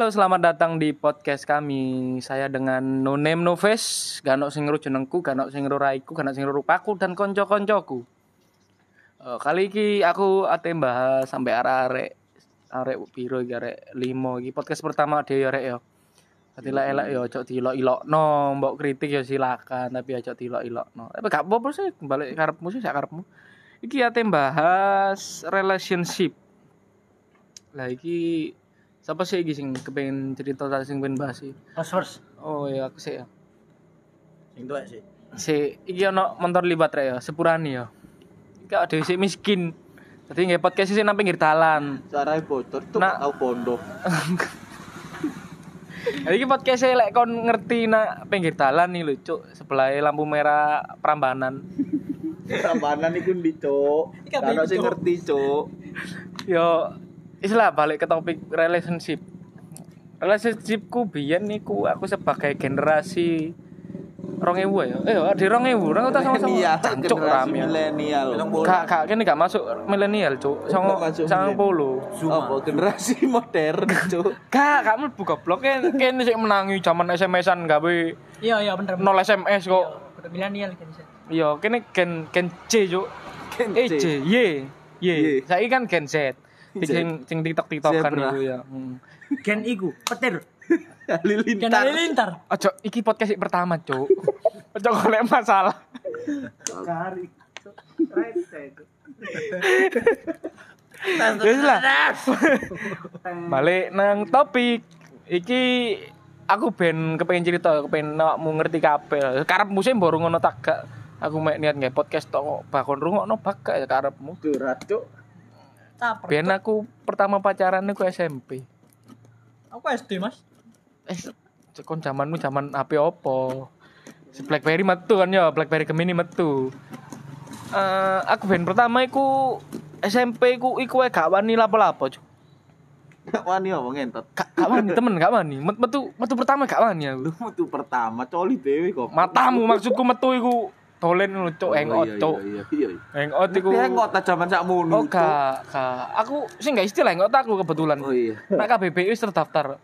Halo, selamat datang di podcast kami. Saya dengan No Name No Face, gak ono sing ngero jenengku, gak ono sing ngero raiku, gak ono sing ngero rupaku dan konco-koncoku. Eh, kali ini aku ate bahas sampai arek-arek arek piro iki arek 5 iki podcast pertama dhewe arek ya. Dadi lek elek ya ojo dilok-ilokno, mbok kritik ya silakan, tapi ojo dilok-ilokno. Tapi gak apa-apa sih, balik karepmu sih sak karepmu. Iki ate bahas relationship. Lah iki siapa sih iki sing kepengen cerita tadi sing pengen bahas sih? First first. Oh ya aku sih ya. Sing tuwek sih. Si iki ono motor libat rek ya, sepurani ya. Iki ada si miskin. Jadi nggak podcast sih nang pinggir dalan. Caranya bocor tuh Nak. tahu pondok. Jadi iki podcast saya lek kon ngerti nak pinggir dalan nih lucu sebelah lampu merah Prambanan. Rambanan iku ndi, Cuk. Iki apa Kan iki, sing Cuk? ngerti, Cuk. Yo istilah balik ke topik relationship. Relationshipku biyen niku aku sebagai generasi rong ewu ya. Eh, di rong ewu, rong tak sama-sama. Milenial, Cancuk generasi ram ya. milenial. Kak, kak, kini gak masuk milenial, cuk. Sama sama puluh. Apa generasi modern, Cuk? Kak, kamu buka blog kan kan sik menangi zaman SMS-an gawe Iya iya bener. nol SMS kok. Kudu milenial kan sih. Iya, kene gen gen C, cuk. Gen Eh C. Y. Y. Y. Saiki kan gen Z. Sing sing TikTok-TikTokan Zebra. itu ya. Hmm. Gen iku petir. Gen Halilintar. halilintar. Ojo, iki podcast pertama, cuk. Ojo golek masalah. Kari. Wis lah. Balik nang topik. Iki aku ben kepengen cerita, kepengen awakmu ngerti kabeh. Karepmu sih baru ngono tak gak. Aku mek niat nge podcast tok bakon rungokno bak gak ya karepmu. Curhat, Cuk. Caper. Ben aku pertama pacaran niku SMP. Aku SD, Mas. Eh, kon zamanmu zaman HP opo? Si BlackBerry metu kan ya, BlackBerry Gemini metu. Eh, aku ben pertama iku SMP ku iku wae gak wani lapo-lapo, Cuk. Gak wani apa ngentot. Gak, gak wani temen gak wani. Met- Metu metu pertama gak wani aku. Lu metu pertama coli dewe kok. Matamu maksudku metu iku ngono, Cuk, Cuk. Iya, iya, iya. Hangout iku. Dia ngot zaman sakmono. Oh, gak, gak. Aku sih gak istilah hangout aku kebetulan. Oh iya. Nak KBBI wis terdaftar.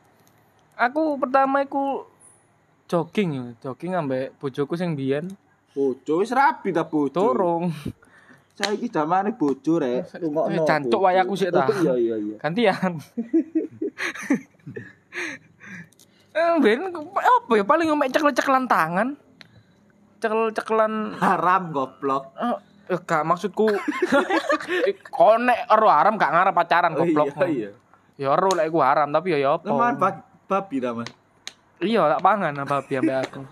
Aku pertama iku jogging jogging ambek bojoku sing biyen Bojo wis rapi ta bojo. turung. Saiki zamane bojo rek. Rungokno. Jancuk bojo. wayaku sik ta. Iya, iya, iya. Gantian. Eh, ben apa ya paling mek cekel-cekelan tangan. Cekel-cekelan Haram goblok. eh eh, gak maksudku konek ero haram gak ngarep pacaran Oh, goblok. iya, iya. Ya ero lek iku haram tapi ya ya apa. Teman babi ta, Mas. Iya, tak pangan apa biar aku.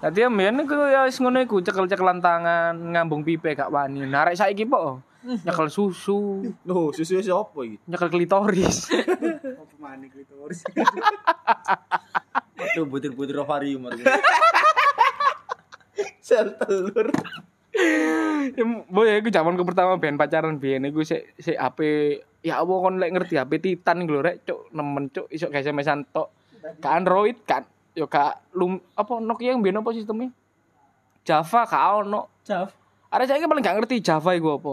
Tadi ambian iku ya wis ngono iku cekel-cekelan tangan, ngambung pipe gak wani. Narek saiki po. Nyekel susu, Loh, susu siapa iki? nyekel klitoris. Apa manik itu harus. Itu butir-butir ovarium. Sel telur. Ya, Boy, iku zamanku pertama ben pacaran biyen iku sik sik HP ya apa kon lek ngerti HP Titan iku lho rek cuk nemen cuk iso gawe SMS-an tok. Ka Android kan yo ka lum apa Nokia yang biyen apa sistemnya? Java ka ono. Jaf. Ada saya paling gak ngerti Java iku apa.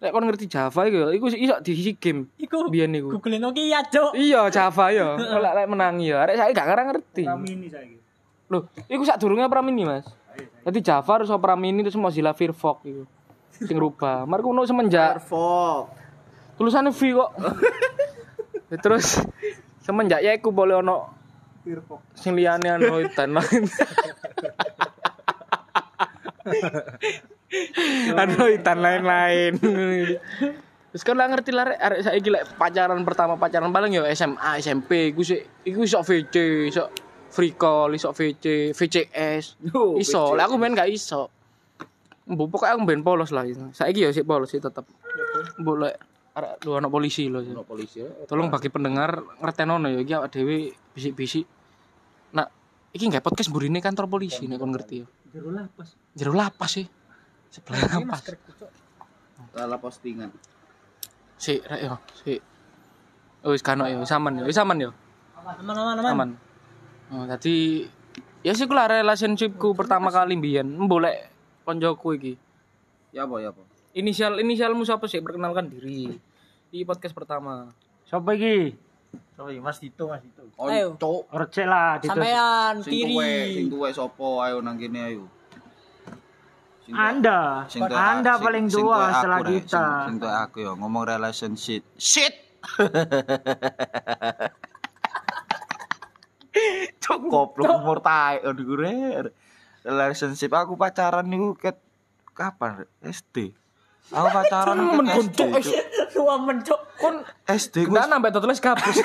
Lek kon ngerti Java iku iku iso diisi game. Iku. Biyen iku. Google Nokia, Cuk. Iya Java ya. Lek lek menangi ya. Arek saya gak ngerti. Ramini saiki. Loh, iku sak durunge Opera Mini, Mas. Jadi Java terus Opera Mini terus Mozilla Firefox iku. Sing rubah. Marku ono semenjak Perfok. tulisannya V kok. Terus semenjak ya iku boleh ono Firpok. sing liyane Android dan lain. Android lain-lain. Terus kan lah ngerti lah rek arek saiki lek pacaran pertama pacaran paling ya SMA, SMP iku sik iku iso VC, iso free call, iso VC, VCS. Yo, Iso, VCS. lek aku main gak iso. Mbok pokoknya aku main polos lah itu. Saiki ya sik polos sih tetep. Mbok lek arek lu anak polisi lho. Ono polisi ya. Tolong bagi pendengar ngertenono ya iki awak dhewe bisik-bisik. Nah, iki nggak podcast burine kantor polisi nek kon ngerti ya. Jero lapas. Jero lapas sih. Sebelah lapas. Lala postingan. Si, rek yo, si. Oh, wis kano yo, wis aman yo, wis aman yo. Aman aman aman. Aman. Oh, tadi ya sih kula relationshipku pertama kali mbiyen mbolek koncoku iki. Ya apa ya apa? Inisial inisialmu siapa sih? Perkenalkan diri. Di podcast pertama. Siapa iki? Sorry, Mas Dito, Mas Dito. Oh, Ayo. cuk. Recek lah gitu. Sampean Sing tuwe, sing kiri. tuwe sapa ayo nang kene ayo. Sing Anda, sing tuwe Anda sing- paling tua aku, setelah Rek. kita. Sing, sing aku ya ngomong relationship. Shit. Cuk goblok umur tae aduh gue. Relationship aku pacaran niku ket kapan? SD. Aku pacaran Men Cuk. Tua mencok. kon SD ku nambah tulis gabus.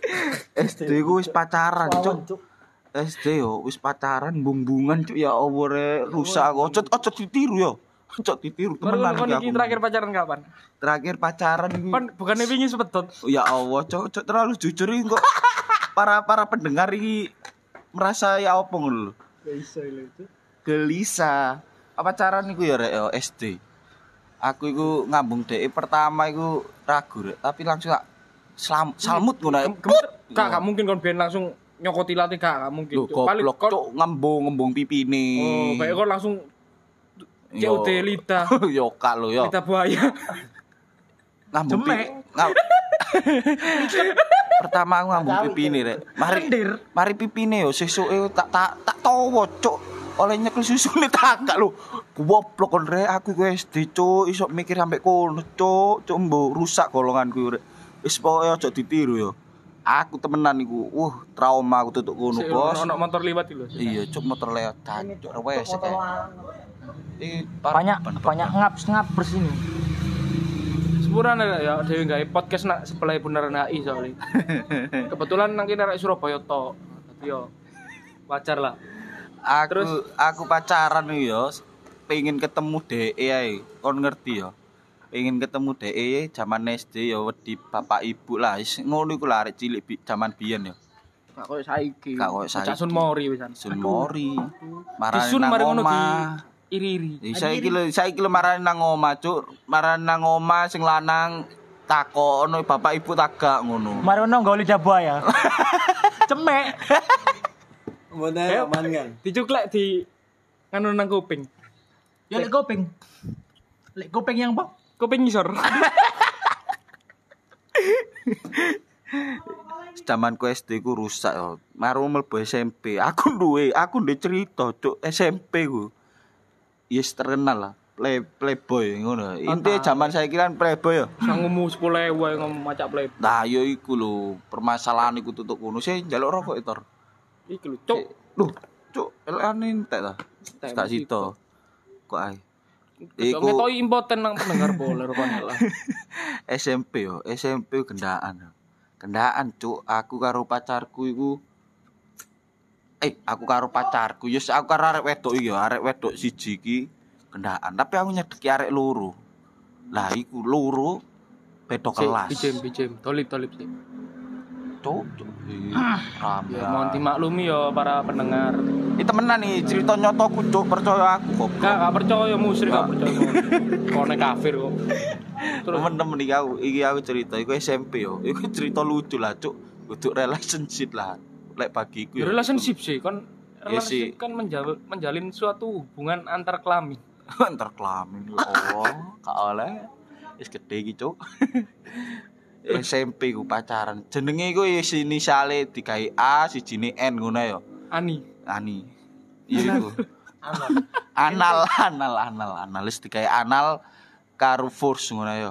SD ku wis pacaran, Cuk. SD yo wis pacaran bung-bungan cuk ya Allah re rusak aku. Ojo ojo ditiru yo. Ojo ditiru temenan iki iki aku. terakhir pacaran kapan? Terakhir pacaran iki. Kon bukannya wingi sepetut. Ya Allah, cok cok terlalu jujur iki kok para para pendengar iki merasa ya apa ngono itu. Gelisah. Apa pacaran iku ya rek yo SD. Aku iku ngambung DE pertama iku ragu rek, tapi langsung tak selam, salmut ngono. Kak, gak mungkin kon ben langsung nyokoti latih kak, gak mungkin. Cuk. Paling goblok kon cok ngembung-ngembung pipine. Oh, kayak kon langsung. COD Lita. yo kak lo yo. Lita buaya. ngambung Jemek. pi- ngam- pertama aku ngambung pipine rek. Mari mari pipine yo. Sesuke tak tak tak tawa cuk. Oleh nyekel susune tak gak lho goblok kon rek. Aku iku SD cuk. Iso mikir sampe kono cuk. Cuk mbok rusak golonganku rek. Wis pokoke aja ditiru yo. Aku temenan iku uh trauma aku tutuk kono bos. Ono motor liwat iki lho. iya cuk motor lewat. Cuk wes Banyak banyak ngaps ngapers ini. Sepuran ya, ya dhewe gawe podcast nak sebelah beneran HI soalnya. Kebetulan nang arek Surabaya tok. Dadi yo wajar lah. aku Terus? aku pacaran nih yo pengen ketemu DE ae kon ngerti yo pengen ketemu DE zaman SD yo wedi bapak ibu lah wis ngono iku lah arek cilik bi, zaman biyen yo Gak koyo saiki. Gak koyo saiki. Cak Sun Mori wisan. Sun Mori Disun nang di omah iri-iri. Ih, saiki lho saiki lho marani nang omah cuk marani nang omah sing lanang takono bapak ibu tagak ngono Marono nggak lidah buaya. Cemek. Mana aman kan? Dicuklek di nganu nang kuping. Ya lek kopeng. Lek kopeng yang bang. Kuping ngisor. zamanku SD ku rusak yo. Maru mlebu SMP. Aku duwe, aku ndek cerita cuk SMP ku. Yes terkenal lah. Play playboy ngono. Inti zaman saya kira playboy yo. Sangumu 10.000 wae ngomong macak play. Nah, yo iku lho, permasalahan iku tutuk ngono. Sih njaluk rokok itu. Iki lho, cuk. Loh, cuk, elane entek ta. Tak sito. Kok ae. Iku Iku ngetoi impoten nang pendengar bola rupane lah. SMP yo, SMP gendaan. Gendaan cuk, aku karo pacarku iku Eh, aku karo pacarku, yes aku karo arek wedok yo, arek wedok siji iki gendaan, tapi aku nyedeki arek loro. Lah iku loro beda kelas. Bijem bijem, tolip tolip sih. Rame. Ya mohon dimaklumi ya para pendengar. Ini temenan nih, cerita nyotoku cuk, percaya aku kok. Gak, gak percaya musrik gak percaya. Kone kafir kok. Terus Temen-temen iki aku, iki aku cerita, iku SMP yo. Iku cerita lucu lah, cuk. Untuk relationship lah. Lek bagiku ya. Relationship sih kan Iya relationship kan menjal- menjalin suatu hubungan antar kelamin. antar kelamin ya Allah gak oleh. Wis gede iki cuk. SMP ku pacaran. Jenenge iku wis inisiale digawe A sijine N ngono ya. Ani. Ani. Iya iku anal anal anal anal. Wis digawe anal karo force ngono ya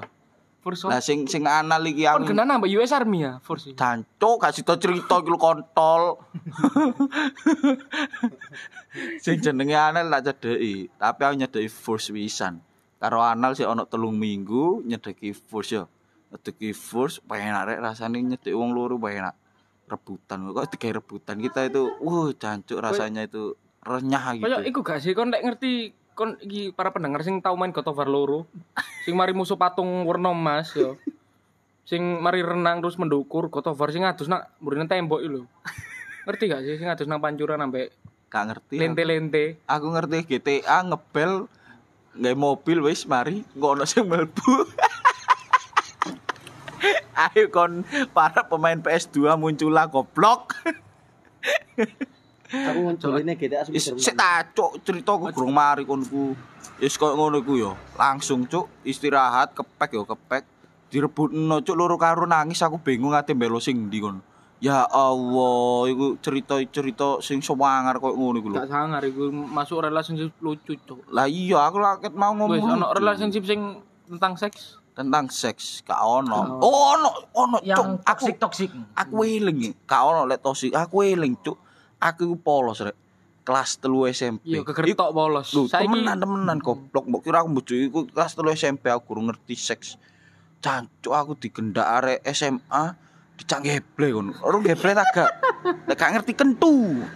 First lah sing sing anal iki Kon aku kena nambah US Army ya, Force. Jancuk kasih tau cerita iki lho kontol. Sing jenenge Anel tak cedeki, tapi aku nyedeki first wisan. Karo Anal sih ono telung minggu nyedeki first yo. Nyedeki first penak rek rasane nyedeki wong loro penak. Rebutan kok digawe rebutan kita itu uh jancuk rasanya itu renyah gitu. Kayak iku gak sih kon lek ngerti kon iki para pendengar sing tau main God of War loro. sing mari musuh patung warna emas yo. Sing mari renang terus mendukur God of War sing ngadus nak mburine tembok lho. Ngerti gak sih sing ngadus nang pancuran sampe Gak ngerti. aku. lente-lente. Aku ngerti GTA ngebel nggak mobil wis mari nggak ono sing mlebu. Ayo kon para pemain PS2 muncullah goblok. Aku ngoncoline GTA Is sik tak cuk ceritaku kurang mari konku. Wis koyo ngono iku yo. Langsung cuk istirahat kepek yo kepek. direbutno cuk loro karo nangis aku bingung ate mbelo sing ndi kon. Ya Allah, iku cerita-cerita sing sewangar koyo ngono iku lho. Gak sangar iku masuk relationship lucu cuk. Lah iya aku laket mau Wis ngomong ono lucu. relationship sing tentang seks. tentang seks gak ono. Oh, ono, ono Yang cuk. Aku toksik toksik. aku eling gak ono lek toksik. Aku eling cuk. Aku polos rek. Kelas 3 SMP. Iya kegertok polos. Lho, Saiki temenan temenan goblok. Mbok kira aku bojo iku kelas 3 SMP aku kurang ngerti seks. Cancuk aku digendak arek SMA dicak geble ngono. Ora geble tak gak. Lek gak ngerti kentu.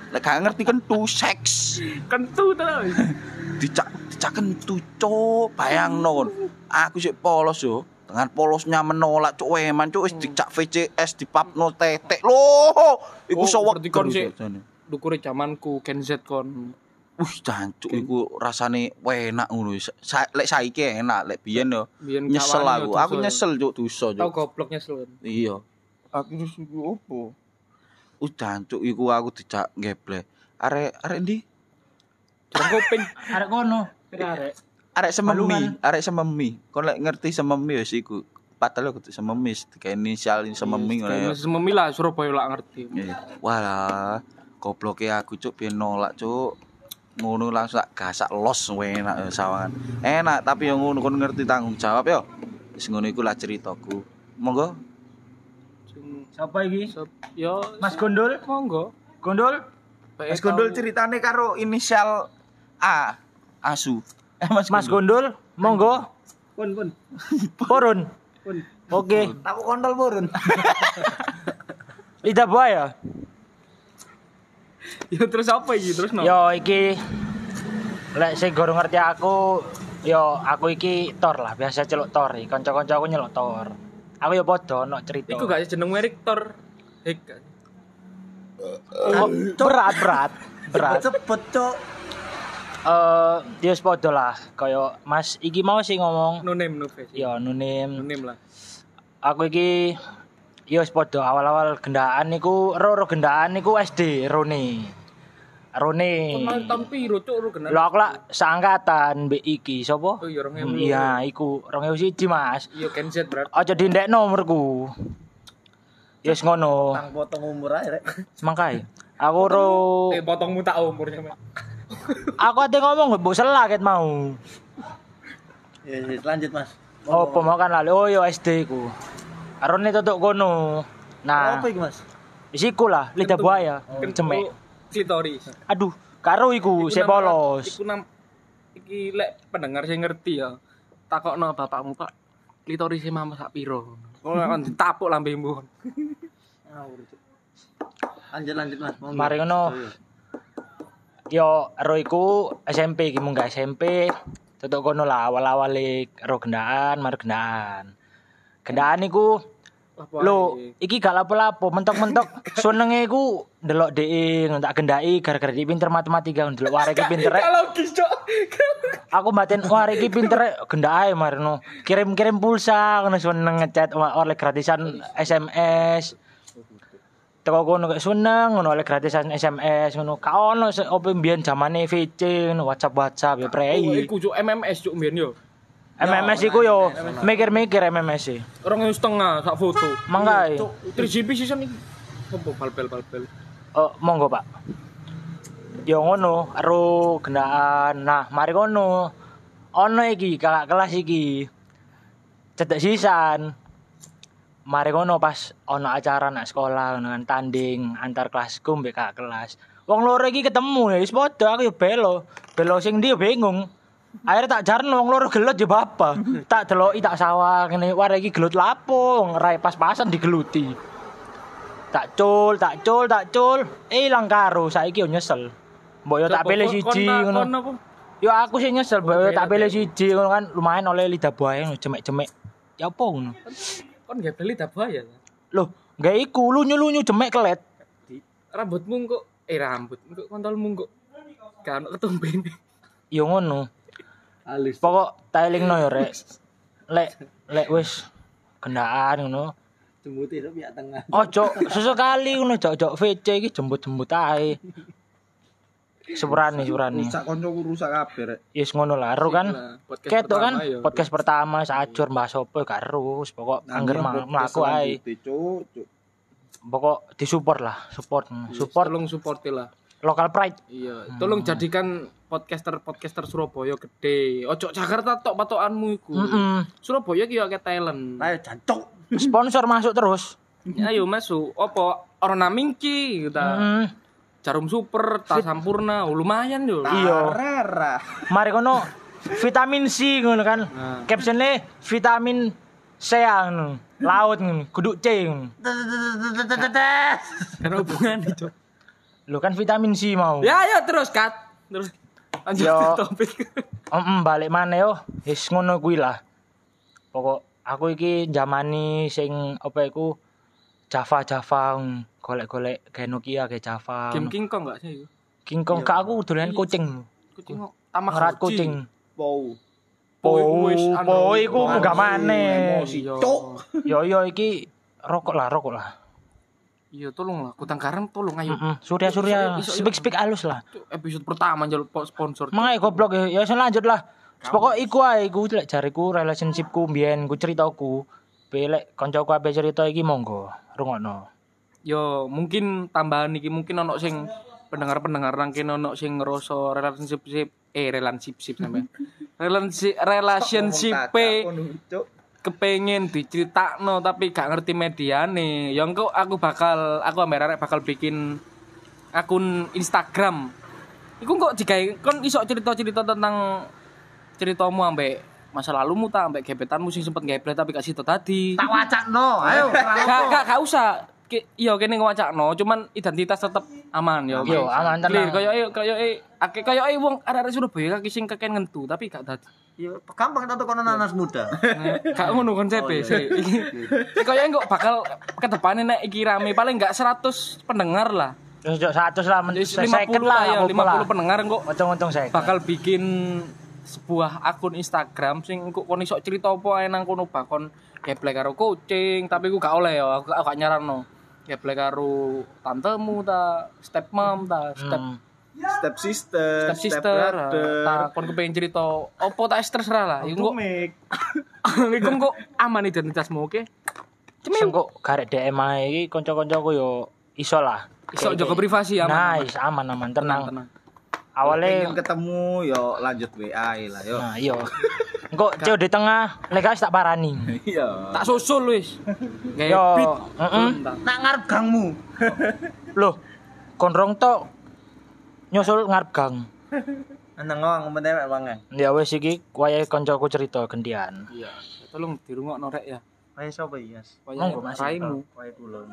Lek gak ngerti kentu seks. kentu terus. Dicak dicak kentu cuk. Bayangno kon. Aku sik polos yo. Dengan polosnya menolak cuk weman cuk wis dicak VCS dipapno tetek. Loh, iku Oh, berarti kon sik- Dukure zamanku Gen Z kon. Wih, jancuk iku rasane enak ngono. Sa lek saiki enak, lek biyen yo nyesel aku. Aku nyesel cuk dosa Tau cuk. goblok nyesel. Iya. Aku nyesel opo? Wih, jancuk iku aku dijak geble. Arek arek ndi? Jurang kuping. Arek kono. Arek. Arek sememi, arek sememi. Kon lek ngerti sememi wis iku. Padahal aku tuh sememi, kayak inisial sememi ngono ya. Masih memilah Surabaya lah ngerti. Iya. Walah, gobloke aku cuk piye nolak cuk. Ngono langsung tak gasak los enak ya sawangan. Enak tapi yang ngono kon ngerti tanggung jawab yo. Wis ngono iku lah ceritaku. Monggo. Sing- Siapa iki? sop- Yo Mas Gondol? monggo. Gondol? Mas Gondol ceritane karo inisial A. Asu. Eh Mas, Mas Gondol, monggo. Pun pun. Purun. Pun. Oke. Aku kontol purun. Lidah buaya. Ya terus apa iki? Terus no. Yo iki lek sing guru ngerti aku yo aku iki Thor lah, biasa celuk Thor iki. Kanca-kanca aku nyeluk Thor. Aku yo padha ono cerita. Iku gak jeneng Erik Thor. Hek. Oh, berat berat berat. Cepet cok. Eh, dia padha lah kaya Mas iki mau sih ngomong No name no face. yo No nunim name lah. aku iki yo padha awal-awal gendaan niku ro-ro gendaan niku SD Rone. Rone. Tahun piro cuk. Lho aku lah seangkatan mbek iki sapa? Oh iya Hmm, 2000. Iya, iku 2001 Mas. Iya Gen Z berarti. Aja dindek nomorku. Yes ngono. Nang potong umur aja rek. Mangkai. Aku ro Eh potongmu tak umurnya. Aku ate ngomong mbok salah ket mau. Ya ya, lanjut Mas. Oh, pemakan lali. Oh, yo SD ku. Arone tutuk kono. Nah, Apa iki Mas? isiku lah lidah buaya. Cemek. Klitoris. Aduh, karo iku Iku nama- polos. Iku nam iki lek pendengar saya ngerti ya. Takokno bapakmu, Pak. Klitoris mama sak piro? Kok kan ditapuk lambemu. Lanjut lanjut Mas. Mari ngono. Yo ro iku SMP iki munggah SMP. Tutuk kono lah awal-awal ro gendaan, mar gendaan. Gendaan iku Lho, iki gak lapo-lapo, mentok-mentok senenge iku ndelok DE ngono tak gendaki gara-gara dia pinter matematika ndelok wah iki pinter Cok. Aku batin wah iki pinter ae marno. Kirim-kirim pulsa ngono seneng ngechat oleh gratisan SMS. Teko kono kok seneng ngono oleh gratisan SMS ngono. Ka ono opo mbiyen zamane VC ngono WhatsApp WhatsApp ya prei. iku cuk MMS cuk mbiyen yo. MMS iku yo mikir-mikir MMS e. Yang setengah sak foto. Mangkae. 3GP season iki. Apa balbel balbel. Oh, monggo, Pak. Ya ngono, karo gendaan. Nah, mari ngono. Ono iki kakak kelas iki. Cedek sisan. Mari ngono pas ono acara nak sekolah kan tanding antar kelasku mbek kakak kelas. Wong loro iki ketemu ya wis padha aku yo belo. Belo sing ndi yo bingung. Akhirnya tak jarno wong loro gelut ya bapa. tak deloki tak sawah ngene war iki gelut lapo wong rai pas-pasan digeluti. Tak cul, tak cul, tak cul. Eh ilang karo saiki yo nyesel. Mbok yo tak pilih siji ngono. Apa? Yo aku sih nyesel, mbok tak pilih siji ngono kan lumayan oleh lidah buaya ngono jemek-jemek. Ya apa ngono? Kon gak beli tak bahaya. Loh, gak iku lunyu-lunyu jemek kelet. Rambutmu kok eh rambut kok kontolmu kok kan ketumben. Yo ngono. Halus. Pokok taelingno yo rek. Lek lek wis gendaan ngono. Jembut itu pihak tengah. Ojo sesekali ngono jok-jok VC iki jembut-jembut ae. Sepurane, sepurane. Rusak koncoku rusak kabeh rek. Yes ngono lah, ero kan. Ketok kan ya. podcast pertama sajur bahas apa gak wis pokok angger ma- mlaku ae. Cuk, cuk. Pokok disupport lah, support. Support tolong support lah. Local pride. Iya, tolong jadikan podcaster-podcaster Surabaya gede. Ojo Jakarta tok patokanmu iku. Heeh. Surabaya ki yo akeh talent. Ayo jancuk. Sponsor masuk terus. Ayo masuk. Apa Orna Mingki kita. Heeh. Jarum Super, Tas Sampurna, oh, lumayan yo. Iya. Rara. Mari kono vitamin C ngono kan. Nah. Captionnya vitamin C ngono. Laut ngono, kudu C ngono. Karena hubungan itu. Lu kan vitamin C mau. Ya, ya terus cut. Terus lanjut Yo. topik. Em balik mana yo? Wis ngono kuwi lah. Pokok aku iki jamani sing apa iku Java Java golek-golek kayak Nokia kayak Java. Game King Kong enggak sih? King Kong kak aku dolen kucing. Kucing kok tamak Ngerat kucing. Po, wis, anu, po iku emosi, munggah maneh. emosi. Iya. Cuk. Yo yo iki rokok lah, rokok lah. Iya, tolong lah. Kutang Karang tolong ayo. Heeh, Surya Surya iso, speak speak halus lah. Episode pertama njaluk po- sponsor. Mangai goblok ya, ya lanjut lah. Pokok iku ae iku lek jariku relationshipku mbiyen ku ceritaku. Belek kancaku ape cerita iki monggo rungokno. Yo, mungkin tambahan iki mungkin ono sing pendengar-pendengar nangkin ono sing ngerasa relationship eh relationship sampe. Relationship relationship. Kepengen diceritakno tapi gak ngerti mediane. Ya engko aku bakal aku ambil arek bakal bikin akun Instagram. Iku kok digawe kon iso cerita-cerita tentang ceritamu ambek masa lalumu ta ambek gebetanmu sing sempet geblek tapi gak situ tadi. Tak wacakno. Ayo. Gak gak gak usah. Iya kene ngewacakno, cuman identitas tetep aman ya. Yo, aman, tenang. Kayak kayak akeh kayak wong arek-arek Surabaya kaki sing keken ngentu tapi gak dadi. Ya gampang tato kono nanas muda. Gak ngono konsepe sih. Iki kayaknya kok bakal ke depannya nek iki rame paling gak 100 pendengar lah. Terus yo 100 lah, men- Jadi 50 50 lah, lah ya, apa lah. 50 pendengar kok Untung-untung saya. bakal bikin sebuah akun Instagram sing kok kon iso cerita apa ae nang kono bakon geblek karo kucing, tapi ku gak oleh ya, aku, aku gak nyarano. Geblek karo tantemu ta, stepmom ta, step Hmm. Step sister, step sister, ta kon kepengin cerita apa tak terserah lah. Iku kok Mik. iku kok aman identitasmu oke. Sing kok garek DM ae iki kanca-kancaku yo iso lah. Iso jaga privasi aman. Nice, aman aman tenang. tenang. Awalnya Pengen ketemu yo lanjut WA ae lah yo. Nah, iya. Engko cek di tengah, lek tak parani. Iya. Tak susul wis. Yo, heeh. Nak ngarep gangmu. Loh, konrong tok nyusul ngarep gang. Nang ngomong penting mek mangan. Ya wis iki wayahe kancaku cerita gantian. Iya. Tolong dirungokno rek ya. Ayo sapa iki, Mas? Wayah Monggo, Mas. raimu. Wae kula.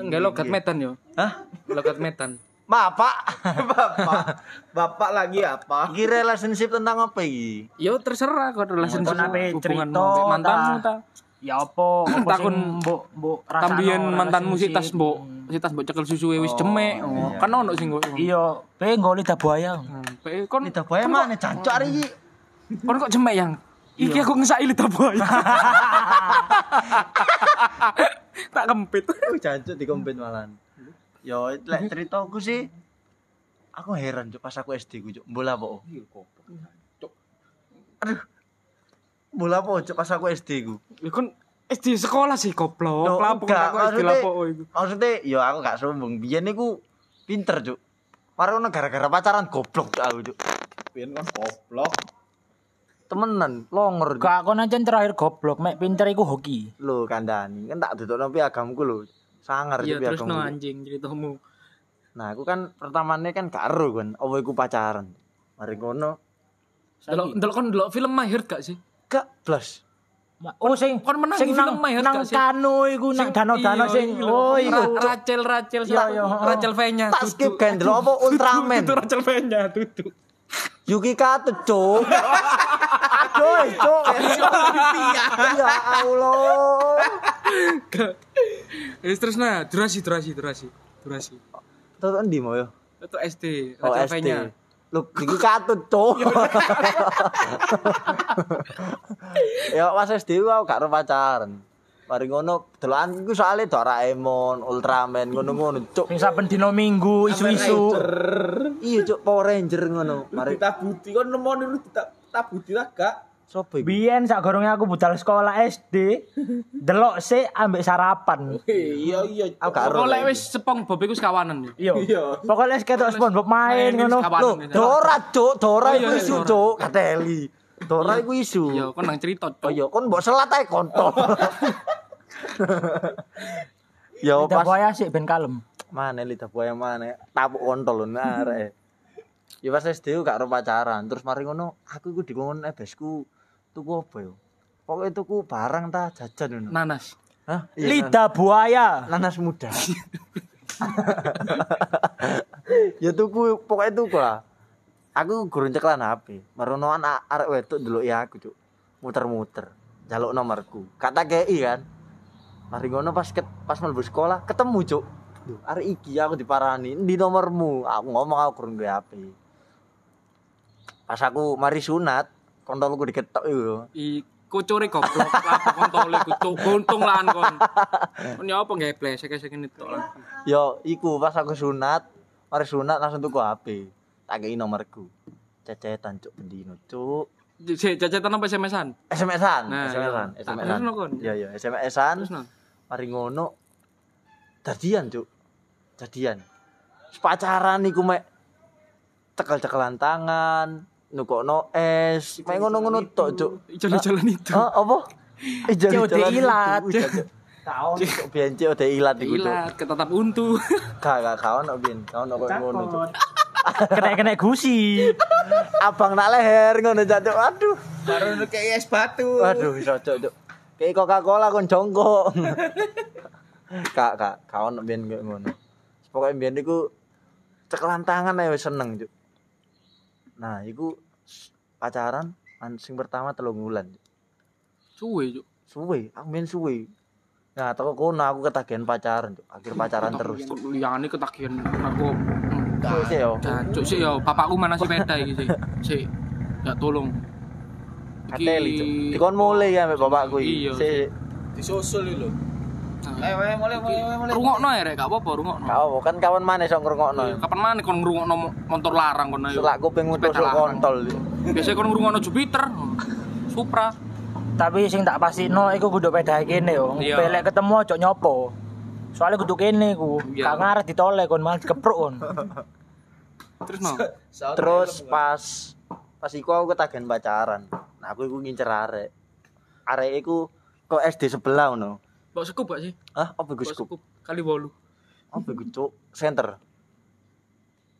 Enggak logat medan yo. Hah? Logat medan. Bapak. Bapak. Bapak lagi apa? Iki relationship tentang apa iki? Yo terserah kok relationship Kon cerita, ambek mantanmu ta? Ya apa? Apa Takon mbok mbok rasakno Tambien mantanmu si tas mbok, tas mbok cekel susu wis cemek. Oh, Kan ono sing kok. Iya, pe nggo lidah buaya. Hmm, pe- Kon Lidah buaya mana jancuk hari iki? Kon kok cemek yang? Iki aku ngesaki lidah buaya. tak kempit. Jancuk di kompet malan. Yo, lek ceritaku sih aku heran cuk pas aku SD ku cuk. Bola apa? Aduh. Bola apa cuk pas aku SD ku? Ya kon SD sekolah sih goblok. Aku SD maksudnya- lapo iku. Maksudnya yo aku gak sombong. Biyen niku pinter cuk. Marono gara-gara pacaran goblok cuk aku cuk. Pian kan goblok. Temenan, longer cuk. Gak kon ancen terakhir goblok, mek pinter iku hoki. Lho kandhani, kan tak dudukno piagamku lho. Sangar Iya cuk terus no piagamku. anjing ceritamu. Nah, aku kan pertamane kan gak ero kan, apa iku pacaran. Mari ngono, Delok delok kon delok film My Heart gak sih? gak blas. Oh sing kon menang sing nang film nang kano iku nang danau-danau Iya, sing iya, oh iku. Rachel Rachel Iya, iya. Rachel V-nya. Tak skip delok apa Ultraman. Itu Rachel V-nya tutup. Yuki Kato, cuk. Aduh, cuk. Ya Allah. Terus nah, durasi durasi durasi. Durasi. Tonton di mau yo. Itu SD, Oh, Rachel SD. Lu Yuki Kato, cuk. ya pas SD ku aku gak ero pacaran. Mari ngono delokan iku soalnya Doraemon, Ultraman ngono-ngono cuk. Sing saben dina Minggu isu-isu. Iya cuk Power Ranger ngono. Mari Ditabuti kon nemoni lu ditabuti lah gak. Sopo iku? Biyen sak gorongnya aku budal sekolah SD, delok sih ambek sarapan. Iya iya. Aku gak ero. Kok lek wis sepong bob iku sekawanan ya. Iya. Iya. Pokoknya wis ketok SpongeBob main Main ngono. Loh, Dora cuk, Dora Oh, iku isu cuk, kateli. Dora iku isu. Iya, kon nang cerita. Oh iya, kon mbok selat ae kontol. Ya pas buaya sih ben kalem. mana lidah buaya mana tapuk kontol lho arek. Ya pas SD gak ro pacaran, terus mari ngono aku iku dikon ebesku tuku apa yo? Pokoknya tuku barang ta jajan ngono. Nanas. Hah? Iya, Lidah buaya. nan- nanas muda. ya tuku pokoknya tuku lah. Aku gurun ceklan HP. Marono anak arek wedok delok ya aku, Cuk. Muter-muter. Jaluk nomorku. Kata KI kan. Mari ngono pas ket, pas mlebu sekolah ketemu, Cuk. Duh, arek iki aku diparani, "Ndi nomormu?" Aku ngomong aku gurun duwe HP. Pas aku mari sunat, kontolku diketok iku. I kucure goblok apa kontole kucuk guntung lan kon. Ya apa nggak blesek sing ngene tok. lah. Yo, iku pas aku sunat, mari sunat langsung tuku HP. Tak kei nomorku. Cecetan cuk bendino cuk. Jajan apa SMS-an? SMS-an, Nah, SMS-an. SMS-an. Iya, iya, SMS-an. Mari ngono. Jadian cuk. Jadian. Pacaran iku mek cekel-cekelan tangan, nukokno es, mek ngono-ngono tok cuk. Jalan-jalan itu. Hah, apa? Eh, Cuk, jalan-jalan itu. Cuk. Kaon cuk biyen cuk udah ilat iku cuk. Ilat ketatap untu. Gak gak kaon kok biyen, kaon kok ngono cuk. Kena-kena gusi. abang nak leher ngono cacuk aduh Baru kayak es batu. aduh iso cok kayak coca cola kon jongkok kak kak kawan ben kayak ngono pokoknya ben iku cekelan tangan ae wis seneng cuk nah iku pacaran an sing pertama telung wulan Cuk. Suwe, Cuk. suwe aku ben suwe nah toko kono aku ketagihan pacaran cuk akhir pacaran terus liyane ketagihan aku. Sih yo Cuk sik yo, bapakku mana si peda iki sik. Sik. Ya tolong. Ateli cuk dikon mulai ya mbek bapakku iki sik Disusul lho. Nah, Eh, mulai mulai mulai mulai. Rungokno ya rek, gak apa-apa rungokno. Kau apa kan kawan mana sok ngrungokno Kapan mana kon ngrungokno mo- motor larang kon ayo. Selak kuping mutus larang. kontol. Biasanya kon ngrungokno Jupiter. Supra. Tapi sing tak pastino iku kudu peda kene yo. Pelek ketemu ojo nyopo. Soalnya kudu kene ku. Iya. Gak ngarep ditoleh kon malah dikepruk kon. Terus no. Terus pas pas iku aku ketagihan pacaran. Nah aku iku ngincer arek. Arek iku kok SD sebelah ngono. Bawa sekup gak sih? Hah, apa scoop? sekup kali bolu. Apa iku cuk? Center.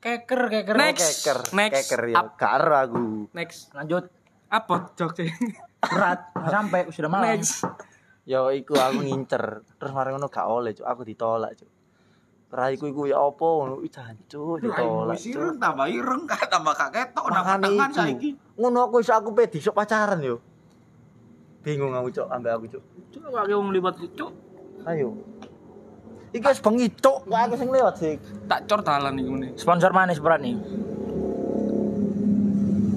Keker keker. Next. Keker. Next. Keker ya. Ero aku. Next. Lanjut. Apa jok sih? Berat. Nggak sampai sudah malam. Next. Yo iku aku ngincer. Terus mari ngono gak oleh cuk. Aku ditolak cuk. Raiku iku ya apa ngono. Ih jancuk ditolak Wis ireng tambah ireng tambah gak ketok nang tangan saiki. Ngono aku iso aku pedi sok pacaran yo. Bingung aku cuk ambek aku cuk. Cuk kok wong libat cuk. Ayo. Iki wis bengi cuk. Kok aku sing lewat sih. Tak cor dalan iku ngene. Sponsor mana seberat nih?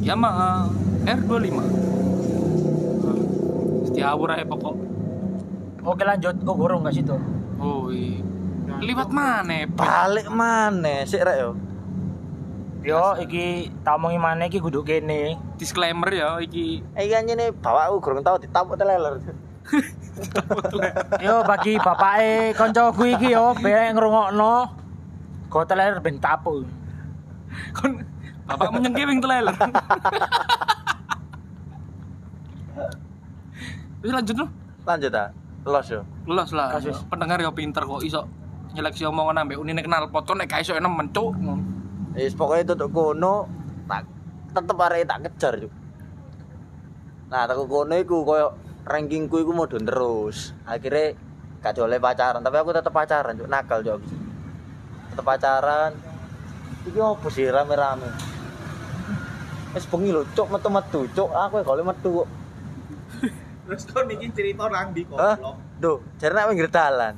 Yamaha R25. Setiawur aja pokok. Oke lanjut. Oh gorong gak situ. Oh iya. Liwat mana? Balik mana sik rek yo. Yo iki tak omongi mana iki kudu kene. Disclaimer ya iki. Eh kan ini bapakku kurang tahu ditabuk teleler. Yo bagi bapake kancaku iki yo ben ngrungokno. Goteler ben tapu. Kon bapak menyengkewing teleler. Wis lanjut lo. Lanjut ah. Los yo. Los lah. Kasus. Pendengar ya pinter kok iso nyeleksi omongan ambek unine kenal pocon nek iso mencuk. Wis pokoke tutuk kono tak tetep arek tak kejar juk. Nah, tak kono iku koyo rankingku iku mudhun terus. Akhirnya gak jole pacaran, tapi aku tetep pacaran juk, nakal aku. Tetep pacaran. Iki opo sih rame-rame? Wis bengi lho, cuk metu-metu, cuk. Aku ya gole metu kok. Terus kon iki cerita nang ndi Hah? goblok. Duh, jarene pinggir dalan.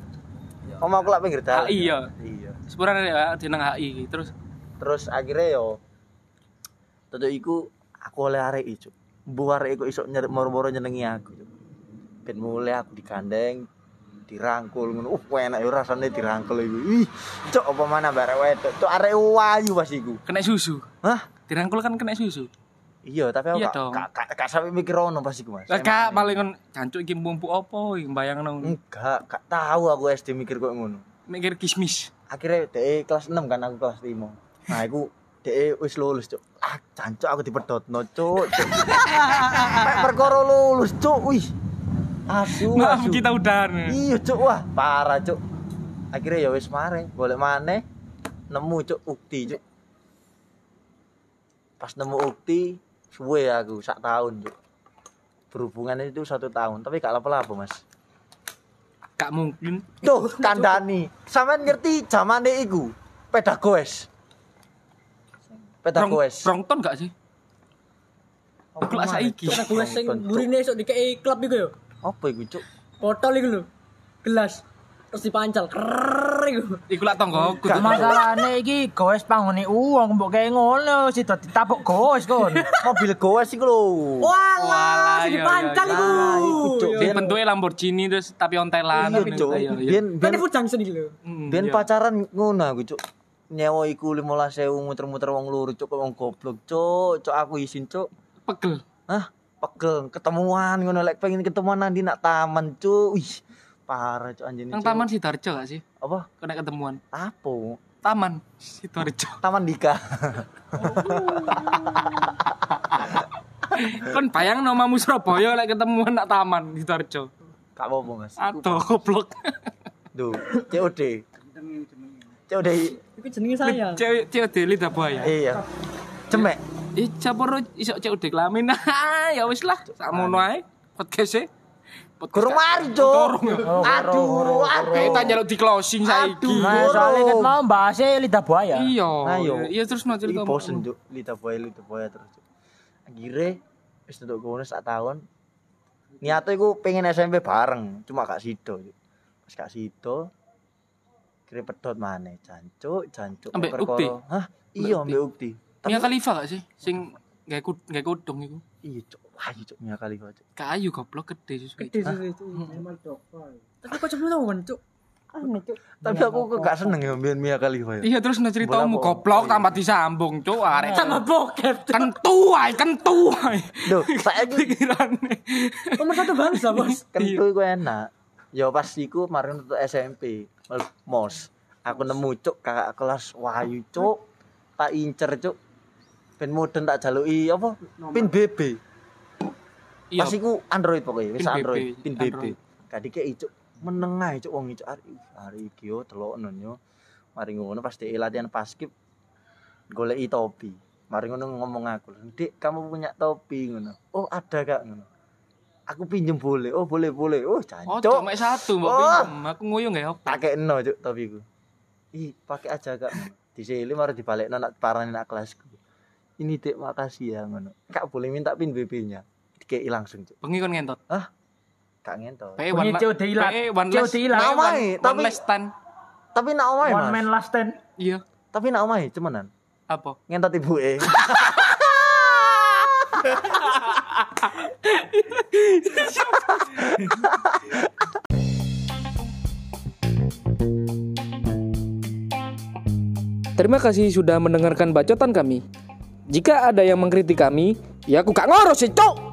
Om aku lak pinggir dalan. HI ya. Iya. Sepurane ya jeneng HI terus Terus akhirnya yo Tutuk iku aku oleh arek iku. Mbuh arek iku iso nyerep moro-moro nyenengi aku. Cuk. Ben mulai aku digandeng dirangkul ngono. Uh, enak ya rasane dirangkul iku. Ih, cuk apa mana barek wedok. Cuk arek wayu pas iku. Kena susu. Hah? Dirangkul kan kena susu. Iya, tapi aku Iya gak- gak gak gak sampe mikir ono pas iku, Mas. Lah kak paling jancuk iki mumpu iki bayangno. Enggak, gak tahu aku SD mikir kok ngono. Mikir kismis. Akhirnya DE kelas 6 kan aku kelas 5. Nah, aku DE wis lulus, Cuk. Ah, jancuk aku dipedhotno, Cuk. Mek perkara lulus, Cuk. Wih. Asu, Maaf asu. kita udahan. Iya, Cuk. Wah, parah, Cuk. Akhirnya ya wis mare, golek maneh nemu Cuk ukti, Cuk. Pas nemu ukti, suwe aku sak tahun, Cuk. Berhubungan itu satu tahun, tapi gak apa-apa, Mas. Gak mungkin. Tuh, kandani. Sampean ngerti zamane iku? Peda Peda Brong- goes. Brongton gak sih? Kelas maneh, saiki. Karena gue sing burine esuk dikei klub iku yo. Apa iku, Cuk? Botol iku lho. Gelas. Terus dipancal. Krrrr iku. Iku lak tonggoku. Gak tuh. Masalahnya iki goes pangune uang mbok kayak ngono sih dadi tapuk goes kon. Mobil goes iku lho. Walah, iya, dipancal iya, iku. iya. Sing bentuknya Lamborghini terus tapi ontelan. Iya, Cuk. Iya, iya. Biyen lho. Hmm, biyen iya. pacaran ngono aku, Cuk. Nyewa iku 15.000 muter-muter wong loro, Cuk, wong goblok, Cuk. Cuk aku isin, Cuk. pegel. Hah? Pegel ketemuan ngono lek pengen ketemuan nanti nak taman, Cuk. Wih, parah, Cuk anjene. Nang. Taman Sidoarjo gak sih? apa? Kena ketemuan. Apa? Taman Sidoarjo. Taman Dika. Kon bayang nomamu Surabaya lek ketemuan nak taman Sidoarjo. Gak apa-apa, Mas. Atau goblok. Duh, COD. COD. Iku jenenge saya. Cewek cewek lidah buaya. Iya. Cemek. Ih, caporo iso cewek kelamin. Ah, ya wis lah. Sakmono ae podcast e. Gurung mari, Cuk. Aduh, aduh. tak njaluk di closing saiki. Aduh. Nah, soalnya kan mau bahasnya lidah buaya. Iya. Ayo. Iya terus no cerita. Bosen, Cuk. Lita boy, lita boy terus. Akhirnya wis duduk kono sak tahun. Niate iku pengen SMP bareng, cuma gak sido. Pas gak sido, pedot maneh, jancuk, jancuk. Ambek Perkara- Ukti? Hah? Iya, ambek Ukti. Mia Khalifa gak sih? Sing gawe kud gawe kudung iku. Iya, Cuk. Wah, iya, Cuk. Mia Khalifa, Cuk. Kayu goblok gede susu. Gede sih itu. Tapi kok cuma tahu kan, Cuk. Aneh, Cuk. Tapi aku kok gak seneng ya ambil Mia Khalifa ya. Iya terus no ceritamu Bola apa? goblok tambah disambung, cuk arek. Sama bokep. Kentu ae, kentu ae. Duh, saya Pikirane. Nomor satu bangsa, Bos. kentu iku enak. Ya pas iku kemarin untuk SMP, mos. Aku nemu cuk kakak kelas Wahyu cuk. Tak incer cuk. Ben modern tak jaluki apa? Pin BB. Iya. Pas iku Android pokoknya, wis Pin Android, pin BB. Android. Kadike cuk meneng ae cuk wong cuk hari hari iki yo delokno yo. Mari ngono pas dhek latihan paskib goleki topi. Mari ngono ngomong aku, "Dik, kamu punya topi?" ngono. "Oh, ada, Kak." ngono. Aku pinjem boleh. Oh, boleh, boleh. Oh, Oh, jancuk. cuma satu mbok Oh. pinjem. Aku nguyung ya apa? tak kekno cuk topiku. Ih, pakai aja kak. Disili mari dibalekno nak parani nak kelasku. Ini dek makasih ya ngono. Kak boleh minta pin BB-nya. Dikei langsung cuk. Bengi kon ngentot. Kak ngentot. PE one COD ilat. PE one COD last. ilat. PE one- Namai, tapi- last stand. Tapi nak omahe One man last stand. Iya. Tapi nak omahe cumanan. Apa? Ngentot ibuke. Terima kasih sudah mendengarkan bacotan kami. Jika ada yang mengkritik kami, ya aku gak ngurus sih, cok.